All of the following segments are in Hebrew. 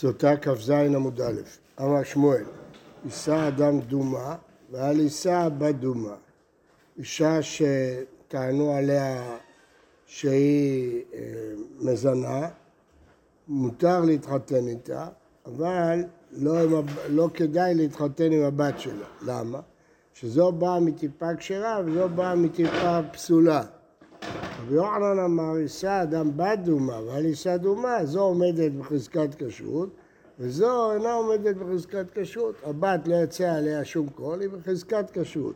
סוטה כ"ז עמוד א', אמר שמואל, יישא אדם דומה ואל יישא בת דומה. אישה שטענו עליה שהיא אה, מזנה, מותר להתחתן איתה, אבל לא, לא כדאי להתחתן עם הבת שלה. למה? שזו באה מטיפה כשרה וזו באה מטיפה פסולה. רבי יוחנן אמר, יישא אדם בת דומה ועל יישא דומה, זו עומדת בחזקת כשרות וזו אינה עומדת בחזקת כשרות. הבת לא יצא עליה שום קול, היא בחזקת כשרות.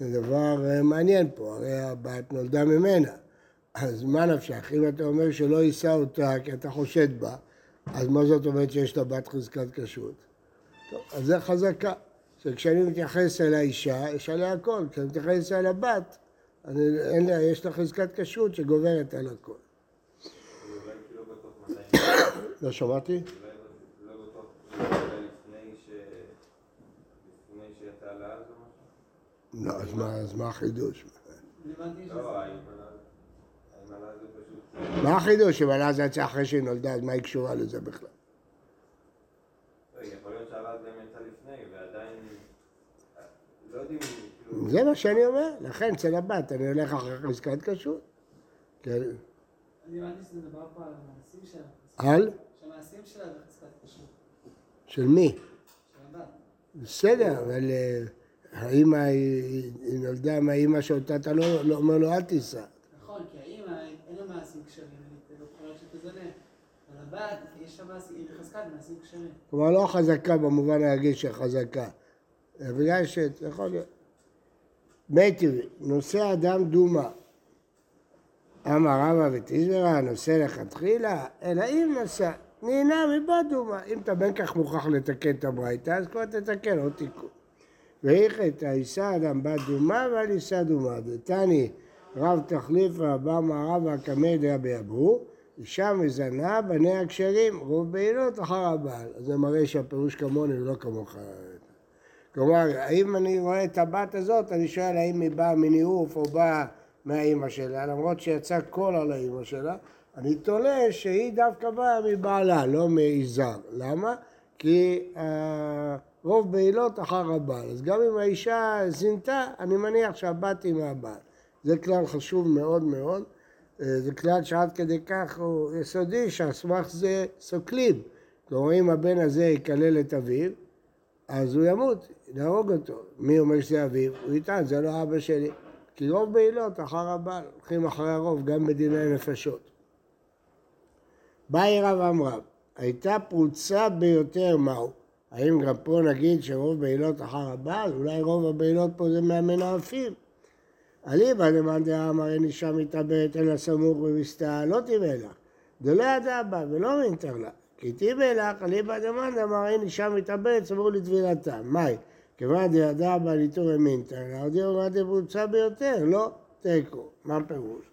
זה דבר אה, מעניין פה, הרי הבת נולדה ממנה. אז מה נפשך? אם אתה אומר שלא יישא אותה כי אתה חושד בה, אז מה זאת אומרת שיש לה בת חזקת כשרות? טוב, אז זה חזקה, שכשאני מתייחס אל האישה, יש עליה הכל, כשאני מתייחס אל הבת, אני, אין לה, יש לה חזקת כשרות שגוברת על הכל. לא שמעתי? לא, אז מה החידוש? מה החידוש? אם עלה זה יצא אחרי שהיא נולדה, אז מה היא קשורה לזה בכלל? יכול להיות שעלה גם יצא לפני, ועדיין... לא יודעים... זה מה שאני אומר, לכן אצל הבת אני הולך אחרי חזקת כשרות. כן. אני הבנתי שזה מדבר פה על המעשים שלה. על? שהמעשים שלה זה חזקת כשרות. של מי? של הבת. בסדר, אבל אה, האמא היא נולדה מהאמא שאותה אתה לא לא אומר לו אל תיסע. נכון, כי האמא אין לה מעשים כשרים, היא לא יכולה שתזנה. אבל הבת, יש לה מעשים, היא בחזקת מעשים כשרים. כלומר לא חזקה במובן הרגיל של חזקה. בגלל ש... יכול להיות. טבעי, נושא אדם דומה. אמר רבא ותזמרה, נושא לכתחילה, אלא אם נשא, נהנה מבת דומה. אם אתה בין כך מוכרח לתקן את הברייתא, אז כבר תתקן עוד תיקון. ואיכת הישא אדם בת דומה ועל יישא דומה. דתני רב תחליפה בא מערבה קמדיה ביבהו, אישה מזנה בניה כשרים, רוב בעילות אחר הבעל. זה מראה שהפירוש כמוני ולא כמוך. כלומר, האם אני רואה את הבת הזאת, אני שואל האם היא באה מניאוף או באה מהאימא שלה, למרות שיצא קול על האימא שלה, אני תולה שהיא דווקא באה מבעלה, לא מיזהר. למה? כי אה, רוב בעילות אחר הבעל. אז גם אם האישה זינתה, אני מניח שהבת היא מהבעל. זה כלל חשוב מאוד מאוד. אה, זה כלל שעד כדי כך הוא יסודי, שעל סמך זה סוקלים. כלומר, אם הבן הזה יקלל את אביו, אז הוא ימות, נהרוג אותו. מי אומר שזה אביו? הוא יטען, זה לא אבא שלי. כי רוב בעילות אחר הבעל, הולכים אחרי הרוב, גם בדיני נפשות. באי רב אמרם, הייתה פרוצה ביותר מהו? האם גם פה נגיד שרוב בעילות אחר הבעל? אולי רוב הבעילות פה זה מהמנאפים. אליבא דמאן דאמר אין אישה מתאבדת אלא סמוך במסתעה, לא תיבא לך. דלא ידע בה ולא מינתר לה. כי תיבא לך, אליבא דמאן דאמר אין אישה מתאבדת סמוך לטבילתה. מאי? כיוון דידע בה ליטור מינתר לה, הודיעו מה דפרוצה ביותר, לא תיקו. מה הפירוש?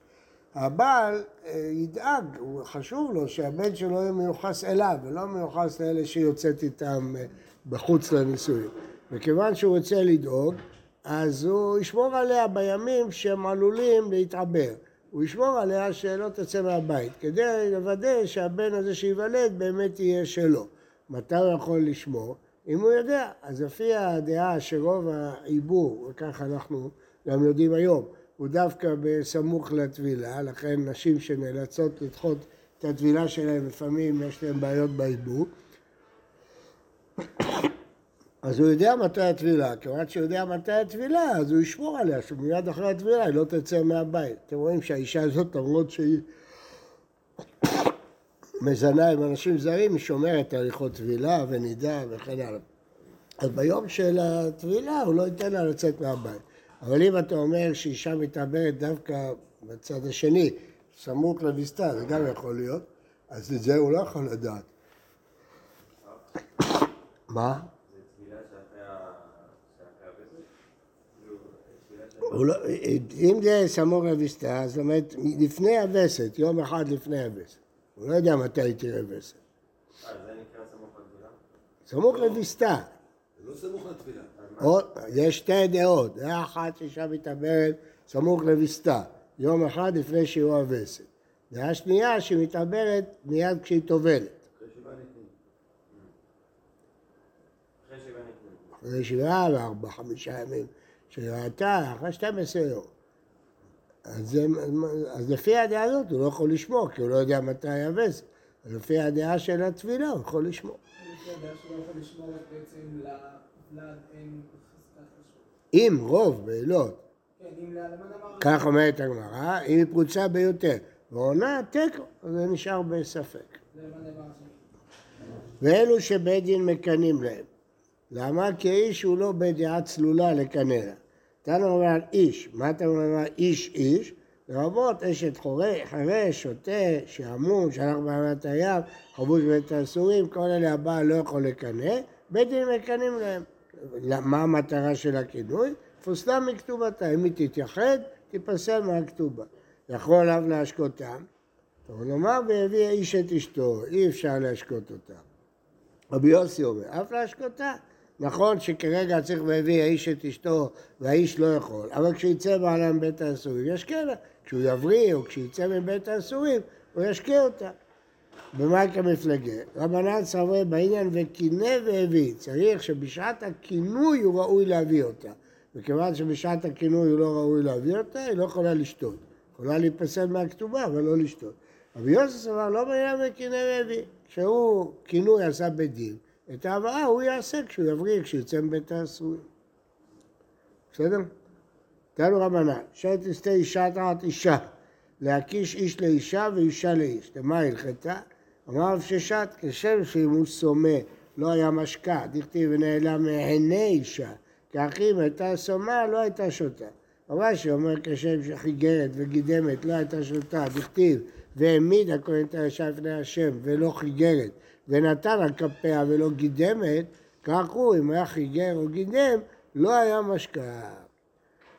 הבעל אה, ידאג, הוא חשוב לו שהבן שלו יהיה מיוחס אליו ולא מיוחס לאלה שיוצאת איתם אה, בחוץ לנישואים. וכיוון שהוא רוצה לדאוג, אז הוא ישמור עליה בימים שהם עלולים להתעבר. הוא ישמור עליה שלא תצא מהבית, כדי לוודא שהבן הזה שייוולד באמת יהיה שלו. מתי הוא יכול לשמור? אם הוא יודע. אז לפי הדעה שרוב העיבור, וכך אנחנו גם יודעים היום, הוא דווקא בסמוך לטבילה, לכן נשים שנאלצות לדחות את הטבילה שלהן, לפעמים יש להן בעיות בעיבור. אז הוא יודע מתי הטבילה, כיוון שהוא יודע מתי הטבילה, אז הוא ישמור עליה, שמיד אחרי הטבילה היא לא תצא מהבית. אתם רואים שהאישה הזאת, למרות שהיא מזנה עם אנשים זרים, היא שומרת הליכות טבילה ונידה וכן הלאה. אז ביום של הטבילה הוא לא ייתן לה לצאת מהבית. אבל אם אתה אומר שאישה מתעברת דווקא בצד השני, סמוך לוויסתה, זה גם יכול להיות, אז את זה הוא לא יכול לדעת. מה? לא, אם זה סמור אביסתא, זאת אומרת, לפני הווסת, יום אחד לפני הווסת. הוא לא יודע מתי היא תראה וסת. אה, זה נקרא סמוך לביסתה. זה לא סמוך לתפילה. יש שתי דעות, דעה אחת שאישה מתעברת סמוך לביסתה. יום אחד לפני שהיא אוהב הווסת. דעה שנייה שמתעברת מיד כשהיא טובלת. אחרי שבעה וארבע, חמישה ימים. שראתה, אחרי 12 יום. אז, זה, אז לפי הדעה הזאת הוא לא יכול לשמור, כי הוא לא יודע מתי. אז לפי הדעה של התפילה הוא יכול לשמור. לפי הדעה כשרות. אם רוב בעילות. כך אומרת הגמרא, אם היא פרוצה ביותר, ועונה תיקו, זה נשאר בספק. ואלו שבית דין מקנאים להם. למה? כי האיש הוא לא בדעה צלולה לקנא לה. תנו אומר איש, מה אתה אומר איש איש? לרבות אשת חורש, שוטה, שעמום, שהלך בעמת הים, חבוש בית האסורים, כל אלה הבעל לא יכול לקנא, בית דין מקנאים להם. מה המטרה של הכינוי? פוסלה מכתובתה, אם היא תתייחד, תיפסל מהכתובה. יכול עליו להשקותם, נאמר והביא האיש את אשתו, אי אפשר להשקות אותה. רבי יוסי אומר, אף להשקותה. נכון שכרגע צריך והביא האיש את אשתו והאיש לא יכול, אבל כשיצא בעלה מבית האסורים ישקה לה. כשהוא יבריא או כשיצא מבית האסורים הוא ישקה אותה. במה כמפלגה? רבנן סברי בעניין וקינא והביא. צריך שבשעת הכינוי הוא ראוי להביא אותה. וכיוון שבשעת הכינוי הוא לא ראוי להביא אותה, היא לא יכולה לשתות. יכולה להיפסל מהכתובה, אבל לא לשתות. רבי יוסף אמר, לא בעניין וקינא והביא. כשהוא כינוי עשה בית את ההבאה הוא יעשה כשהוא יבריא, כשיצא מבית האסורים. בסדר? תנו רבנן, שאת תסתה אישה תחת אישה, להקיש איש לאישה ואישה לאיש. למה הלכתה? אמר רב ששת, כשם שאם הוא סומה לא היה משקה, דכתיב ונעלם מעיני אישה, כך אם הייתה סומה לא הייתה שותה. רש"י אומר כשם שחיגרת וגידמת לא הייתה שותה, דכתיב והעמיד הכהן את האישה לפני השם ולא חיגרת, ונתן על כפיה ולא גידמת, כך הוא, אם היה חיגר או גידם, לא היה משקה.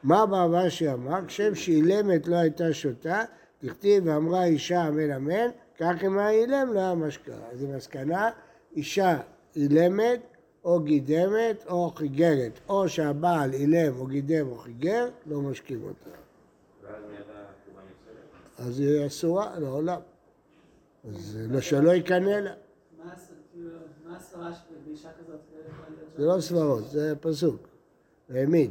מה בעבר שאמר? כשם שאילמת לא הייתה שותה, תכתיב ואמרה אישה אמן אמן, כך אם היה אילם לא היה משקה. אז המסקנה, אישה אילמת או גידמת או חיגרת, או שהבעל אילם או גידם או חיגר, לא משקים אותה. ואז מיד הכתובה נפסלת. אז היא אסורה לעולם. אז לא שלא יקנא לה. מה הס- כאילו, הסברה שבאישה כזאת לא זה לא סברות, זה פסוק. העמיד.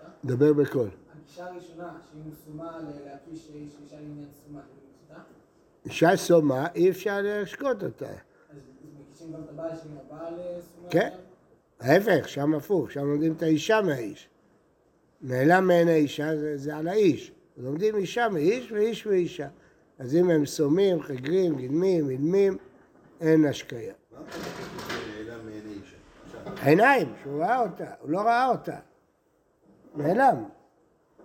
אה? דבר בקול. הגישה הראשונה, שאם הוא סומה ל- להקיש איש אישה לעניין סומה? אישה סומה, אי אפשר להשקות אותה. אה? כן. ההפך, שם הפוך, שם לומדים את האישה מהאיש. נעלם מעין האישה זה, זה על האיש. לומדים אישה מאיש ואיש מאישה. אז אם הם סומים, חגרים, גדמים, אילמים, אין השקיה. מה אתה חושב שנעלם מעיני אישה? עכשיו, עיניים, שהוא ראה אותה, הוא לא ראה אותה. נעלם.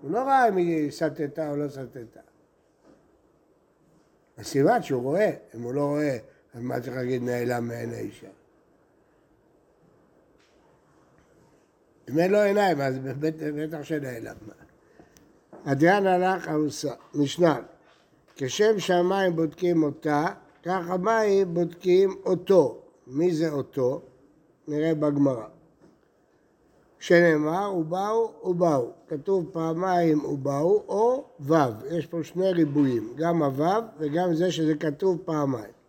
הוא לא ראה אם היא סטתה או לא סטתה. אז סימן שהוא רואה, אם הוא לא רואה, אז מה צריך להגיד נעלם מעין האישה? אם אין לו עיניים, אז בטח שנעלם. הדיין הלך ארוסה, משנה, כשם שהמים בודקים אותה, כך המים בודקים אותו. מי זה אותו? נראה בגמרא. שנאמר, ובאו, ובאו. כתוב פעמיים ובאו, או וו. יש פה שני ריבועים, גם הוו וגם זה שזה כתוב פעמיים.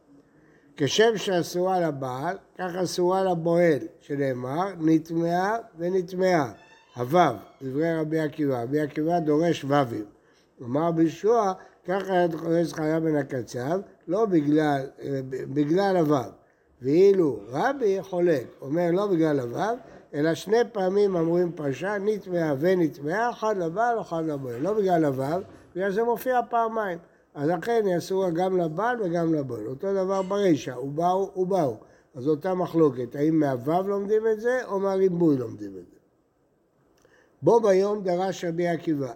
כשם שאסורה לבעל, כך אסורה לבועל, שנאמר, נטמעה ונטמעה. הוו, דברי רבי עקיבא. רבי עקיבא דורש וווים. אמר בישוע, ככה היה חורש חיה בן הקצב, לא בגלל, בגלל הוו. ואילו רבי חולק, אומר לא בגלל הוו, אלא שני פעמים אומרים פרשה, נטמעה ונטמעה, אחד לבעל, אחד לבועל. לא בגלל הוו, בגלל זה מופיע פעמיים. אז לכן היא אסורה גם לבעל וגם לבועל. אותו דבר ברישא, ובאו ובאו. אז אותה מחלוקת, האם מהוו לומדים את זה, או מהריבוי לומדים את זה. בו ביום דרש רבי עקיבא.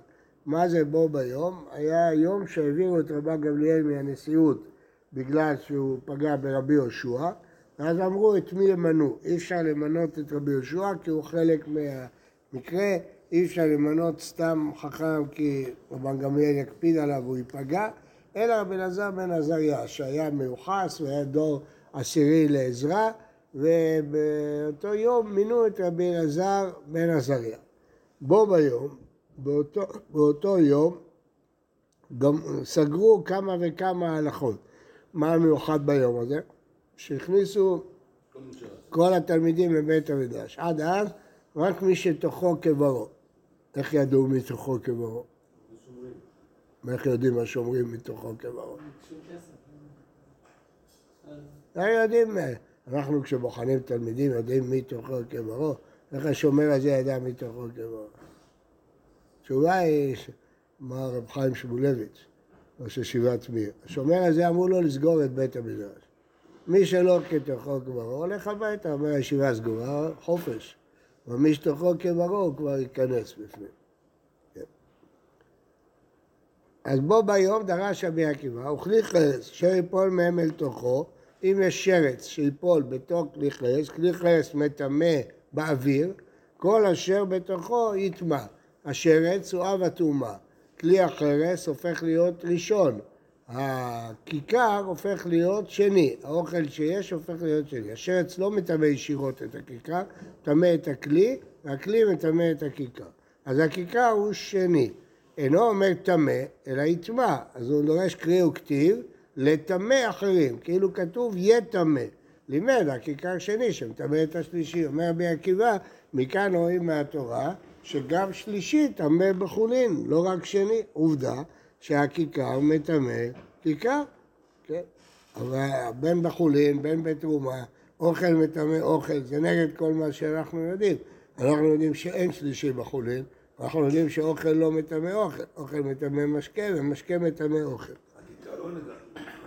מה זה בו ביום? היה יום שהעבירו את רבן גמליאל מהנשיאות בגלל שהוא פגע ברבי יהושע, ואז אמרו את מי ימנו. אי אפשר למנות את רבי יהושע כי הוא חלק מהמקרה, אי אפשר למנות סתם חכם כי רבן גמליאל יקפיד עליו והוא ייפגע, אלא רבי אלעזר בן עזריה שהיה מיוחס והיה דור עשירי לעזרה, ובאותו יום מינו את רבי אלעזר בן עזריה. בו ביום, באותו, באותו יום, גם סגרו כמה וכמה הלכות. מה המיוחד ביום הזה? שהכניסו כל מי התלמידים לבית המדרש. עד אז, רק מי שתוכו כברו. איך ידעו מתוכו כברו? ואיך יודעים מה שאומרים מתוכו כברו? לא יודעים, אה, אנחנו כשבוחנים תלמידים יודעים מי תוכו כברו, איך השומר הזה ידע מי תוכו כברו. התשובה היא, אמר רב חיים שמואלביץ, ראש ישיבת מיר, השומר הזה אמרו לו לסגור את בית המדרש. מי שלא כתוכו כברו הולך הביתה, אומר הישיבה סגורה, חופש. ומי שתוכו כברו כבר ייכנס בפנים. כן. אז בו ביום דרש רבי עקיבא, וכלי חרס, שיפול מהם אל תוכו, אם יש שרץ שיפול בתוך כלי חרס, כלי חרס מטמא באוויר, כל אשר בתוכו יטמע. השרץ הוא אב הטומאה. כלי החרס הופך להיות ראשון. הכיכר הופך להיות שני. האוכל שיש הופך להיות שני. השרץ לא מטמא ישירות את הכיכר, מטמא את הכלי, והכלי מטמא את הכיכר. אז הכיכר הוא שני. אינו אומר טמא, אלא יטמע. אז הוא דורש קריא וכתיב לטמא אחרים. כאילו כתוב יטמא. לימד הכיכר שני שמטמא את השלישי. אומר רבי עקיבא, מכאן רואים מהתורה שגם שלישי טמא בחולין, לא רק שני. עובדה שהכיכר מטמא כיכר. כן. אבל בין בחולין, בין בתרומה, אוכל מטמא אוכל, זה נגד כל מה שאנחנו יודעים. אנחנו יודעים שאין שלישי בחולין, אנחנו יודעים שאוכל לא מטמא אוכל, אוכל מטמא משקה ומשקה מטמא אוכל. הכיכר לא נגע.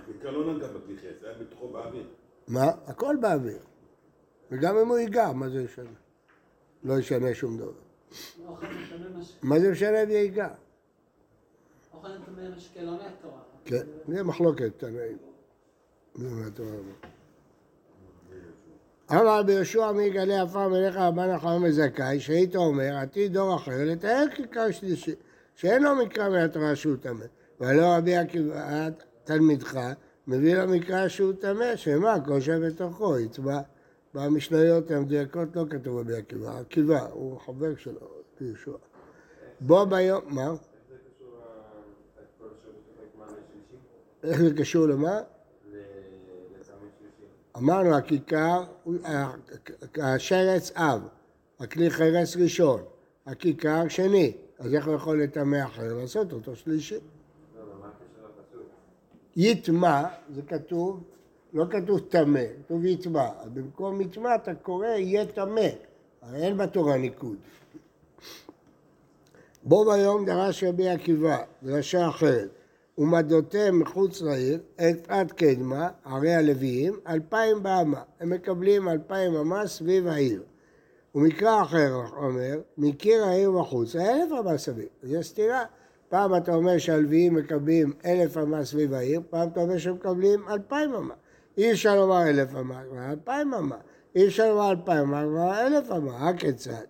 הכיכר לא נגע בכלי חס, היה בתוכו באוויר. מה? הכל באוויר. וגם אם הוא ייגע, מה זה ישנה? לא ישנה שום דבר. אוכל מטמא משקה. מה זה משנה אם ייגע? אוכל מטמא משקה לא מהתורה. כן, זה מחלוקת תנאים. זה מהתורה הזאת. אמר רבי יהושע מי יגלה עפר מלך רבן החמור מזכאי, שהיית אומר, עתיד דור אחר לתאר כיכר שלישי, שאין לו מקרא מהתורה שהוא טמא. ולא רבי עקיבא תלמידך, מביא לו מקרא שהוא טמא, שמה כל שבתוכו יצבע. במשניות המדויקות לא כתוב רבי עקיבא, עקיבא, הוא חבר שלו, רבי יהושע. בוא ביום, מה? איך זה קשור ה- כל אשר בתוך מענה שלישי? איך זה קשור למה? ל- לטעמי שלישי. אמרנו, הכיכר, השרץ אב, הכלי חרס ראשון, הכיכר שני, אז איך הוא יכול לטמא אחר? לעשות אותו שלישי. יטמע, זה כתוב, לא כתוב טמא, כתוב יטמע. במקום יטמע אתה קורא יהיה טמא. הרי אין בתורה ניקוד. בו ביום דרש רבי עקיבא, דרשה אחרת, ומדותם מחוץ לעיר, את עד קדמה, ערי הלוויים, אלפיים באמה. הם מקבלים אלפיים אמה סביב העיר. ומקרא אחר אומר, מקיר העיר בחוץ, אלף אמה סביב. יש סתירה. פעם אתה אומר שהלוויים מקבלים אלף אמה סביב העיר, פעם אתה אומר שהם מקבלים אלפיים אמה. אי אפשר לומר אלף אמה, כבר אלפיים אמה. אי אפשר לומר אלפיים אמה, כבר אלף אמה. הכיצד?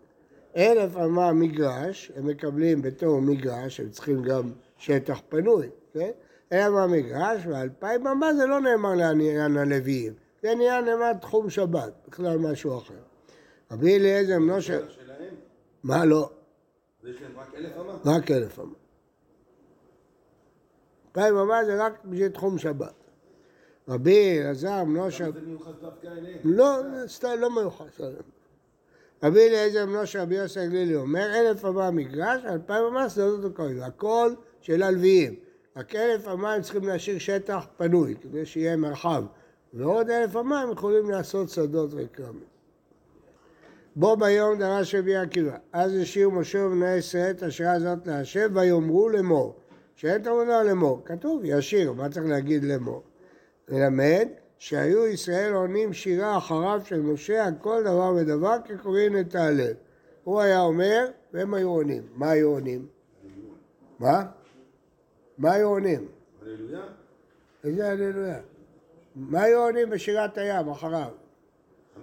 אלף אמה מגרש, הם מקבלים בתור מגרש, הם צריכים גם שטח פנוי, כן? אלף אמה מגרש, ואלפיים אמה זה לא נאמר לעניין הלוויים. זה נהיה נאמר תחום שבת, בכלל משהו אחר. רבי אליעזר מנושה, זה שלהם, מה לא? יש להם רק אלף אמה. רק אלף אמה. אלפיים אמה זה רק בשביל תחום שבת. רבי אלעזר מנושה, למה זה מיוחד דווקא אליהם? לא, סתם לא מיוחס. רבי אליעזר מנושה רבי יוסי הגלילי אומר, אלף אמה מגרש, אלפיים אמה שדות הקודש. הכל של הלוויים. רק אלף הם צריכים להשאיר שטח פנוי, כדי שיהיה מרחב. ועוד אלף הם יכולים לעשות שדות וכרמים. בו ביום דרש רבי עקיבא, אז השאיר משה ובני ישראל את השעה הזאת להשם, ויאמרו לאמור. שאין תמונה לאמור. כתוב, ישיר, מה צריך להגיד לאמור? ללמד שהיו ישראל עונים שירה אחריו של משה על כל דבר ודבר כקוראים את ההלל. הוא היה אומר, והם היו עונים. מה היו עונים? מה? מה היו עונים? הללויה. איזה הללויה? מה היו עונים בשירת הים אחריו?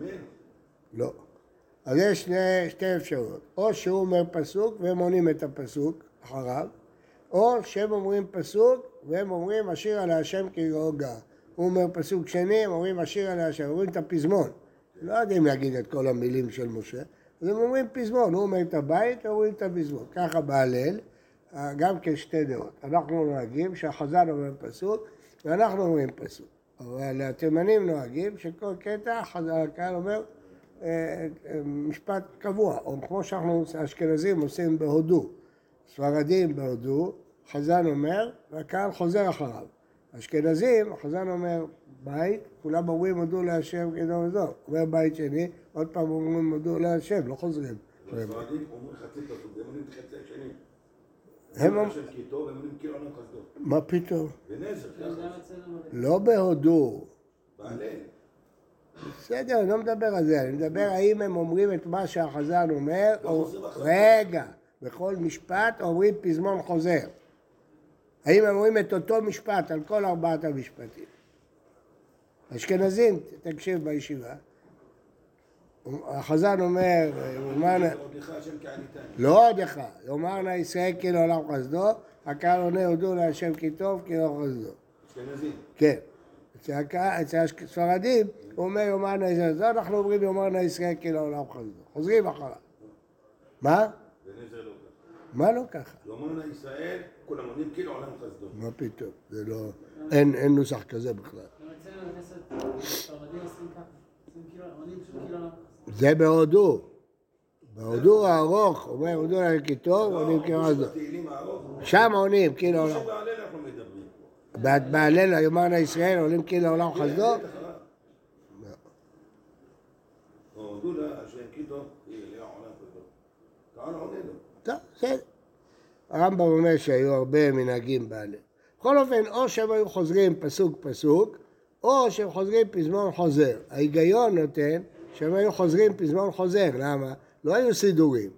אמן. לא. אז יש שני, שתי אפשרויות. או שהוא אומר פסוק והם עונים את הפסוק אחריו, או שהם אומרים פסוק והם אומרים השיר על השם כגאו גאה. הוא אומר פסוק שני, הם אומרים השיר על השם, אומרים את הפזמון. לא יודעים להגיד את כל המילים של משה, אז הם אומרים פזמון, הוא אומר את הבית, הם אומרים את הפזמון. ככה בהלל, גם כן שתי דעות. אנחנו נוהגים שהחזן אומר פסוק ואנחנו אומרים פסוק. אבל התימנים נוהגים שכל קטע, חז"ל הקהל אומר, אה, אה, משפט קבוע, או כמו שאנחנו האשכנזים עושים בהודו, ספרדים בהודו, חזן אומר, והקהל חוזר אחריו. אשכנזים, החזן אומר בית, כולם אומרים הודו להשם כדור וזו. אומר בית שני, עוד פעם אומרים הודו להשם, לא חוזרים. הספרדים אומרים חצי פסוק, והם אומרים חצי השני. הם חסדו. מה פתאום? לא בהודו. בסדר, אני לא מדבר על זה, אני מדבר האם הם אומרים את מה שהחזן אומר, לא או... רגע, בכל משפט אומרים פזמון חוזר. האם הם אומרים את אותו משפט על כל ארבעת המשפטים? אשכנזים, תקשיב בישיבה, החזן אומר. לא עוד אחד, יאמר נא ישראל כי לעולם חסדו, הקהל עונה הודו להשם כי טוב כי לא חסדו. אשכנזים. כן. אצל הספרדים הוא אומר יאמר נא ישראל, זה אנחנו אומרים יאמר נא ישראל כי לעולם חסדו. חוזרים אחריו. מה? לא. מה לא ככה? יאמר נא ישראל, כולם עונים כאילו עולם חסדו. מה פתאום? זה לא... אין, נוסח כזה בכלל. אצלנו בכנסת, ספרדים עושים ככה. עושים כאילו, לא... זה בהודו. בהודו הארוך אומר הודו להשם כי טוב, עונים כי חסדו. בתהילים הארוך. שם עונים לעולם עכשיו בהלל אנחנו מדברים. בה- בהלל יאמר נא ישראל עולים יהיה עולם חסדו. טוב, בסדר. הרמב"ם אומר שהיו הרבה מנהגים בעלי. בכל אופן, או שהם היו חוזרים פסוק פסוק, או שהם חוזרים פזמון חוזר. ההיגיון נותן שהם היו חוזרים פזמון חוזר, למה? לא היו סידורים.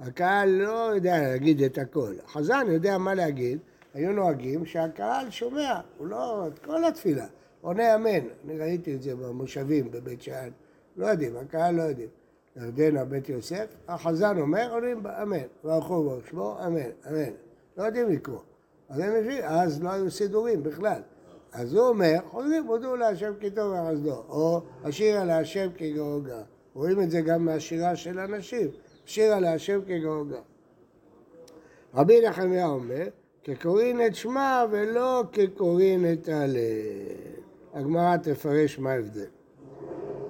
הקהל לא יודע להגיד את הכל. החזן יודע מה להגיד, היו נוהגים שהקהל שומע, הוא לא, את כל התפילה, עונה אמן. אני ראיתי את זה במושבים בבית שאן, לא יודעים, הקהל לא יודעים. ירדנה בית יוסף, החזן אומר, עונים אמן, והלכו בו שמו, אמן, אמן. לא יודעים לקרוא. אז אז לא היו סידורים בכלל. אז הוא אומר, חוזרים, הודו להשם כי טוב וחסדו, או השירה להשם כי גאוגה. רואים את זה גם מהשירה של הנשים, שירה להשם כי גאוגה. רבי נחמיה אומר, כקוראים את שמה ולא כקוראים את הלל. הגמרא תפרש מה ההבדל.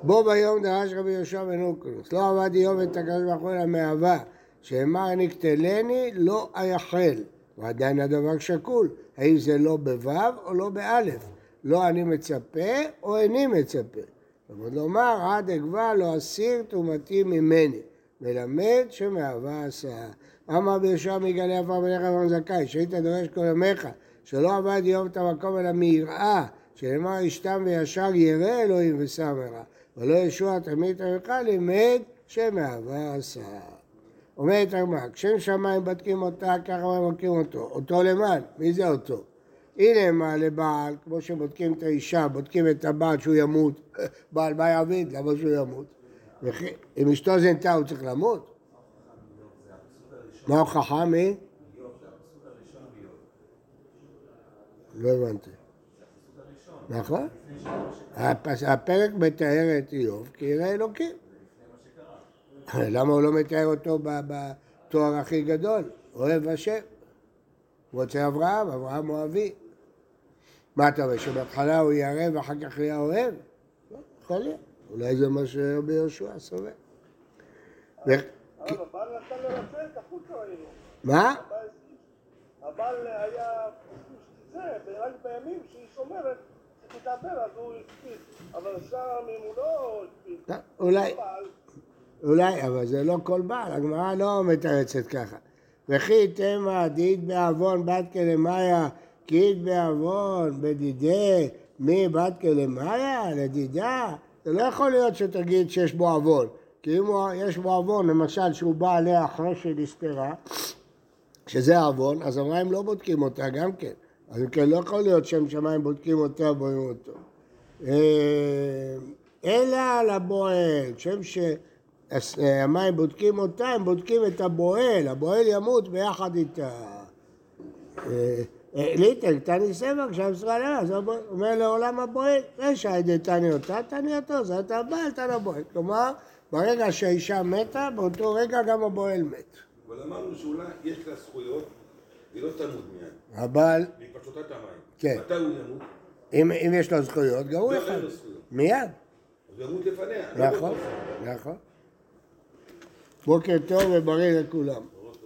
בו ביום דרש רבי יהושע בן אוקולוס, לא עבד איוב את הקדוש ברוך הוא אלא מאהבה, שאמר נקטלני לא אייחל, ועדיין הדבר שקול, האם זה לא בו' או לא באלף, לא אני מצפה או איני מצפה. ועוד לומר עד אגבה לא אסיר תרומתי ממני, מלמד שמאהבה עשה. אמר רבי יהושע מגלי עפר בניך אברהם זכאי, שהיית דורש כל ימיך, שלא עבד איוב את המקום אלא מיראה, שנאמר ישתם וישר ירא אלוהים ושם ולא ישוע תמיד עמך לימד שמאהבה עשה. אומרת הגמרא, כשם שמיים בודקים אותה, ככה בודקים אותו. אותו למען, מי זה אותו? הנה מה לבעל, כמו שבודקים את האישה, בודקים את הבעל שהוא ימות, בעל מה יעביד, למה שהוא ימות? אם אשתו זנתה הוא צריך למות? מה ההוכחה מי? לא הבנתי. נכון? הפרק מתאר את איוב כירא אלוקים. למה הוא לא מתאר אותו בתואר הכי גדול? אוהב השם. הוא רוצה אברהם, אברהם הוא אבי. מה אתה אומר, שבהתחלה הוא ירא ואחר כך יהיה אוהב? לא, יכול להיות. אולי זה מה שרבי יהושע סובר. ראינו. מה? הבעל היה זה, רק בימים שהיא שומרת, שתתאבל אז הוא הקפיד. אבל שם אם הוא לא הקפיד, טוב, אולי, אולי, אבל זה לא כל בעל, הגמרא לא מתרצת ככה. וכי תמה דאית בעוון בת כלמיה, כי אית בעוון בדידי, מי בת כלמיה? לדידה? זה לא יכול להיות שתגיד שיש בו עוון. כי אם יש בו עוון, למשל שהוא בא עליה אחרי שהיא נסתרה, שזה עוון, אז המים לא בודקים אותה גם כן. אז אם כן, לא יכול להיות שם שמיים בודקים אותה ובואים אותו. אה, אלא על הבועל, שם שהמים בודקים אותה, הם בודקים את הבועל, הבועל ימות ביחד איתה. אה, אה, ליטל, תני סבק, שם ישראל אז הוא אומר לעולם הבועל, רשע ידי תני אותה, תני אותו, זאת הבעל, תן הבועל. כלומר, ברגע שהאישה מתה, באותו רגע גם הבועל מת. אבל אמרנו שאולי יש לה זכויות, היא לא תמות מיד. הבעל, בהתפשטות המים. כן. מתי הוא ימות? אם, יש לו זכויות, גם הוא לא, יכול. מיד. אז הוא ימות לפניה. לא נכון. נכון. בוקר טוב ובריא לכולם.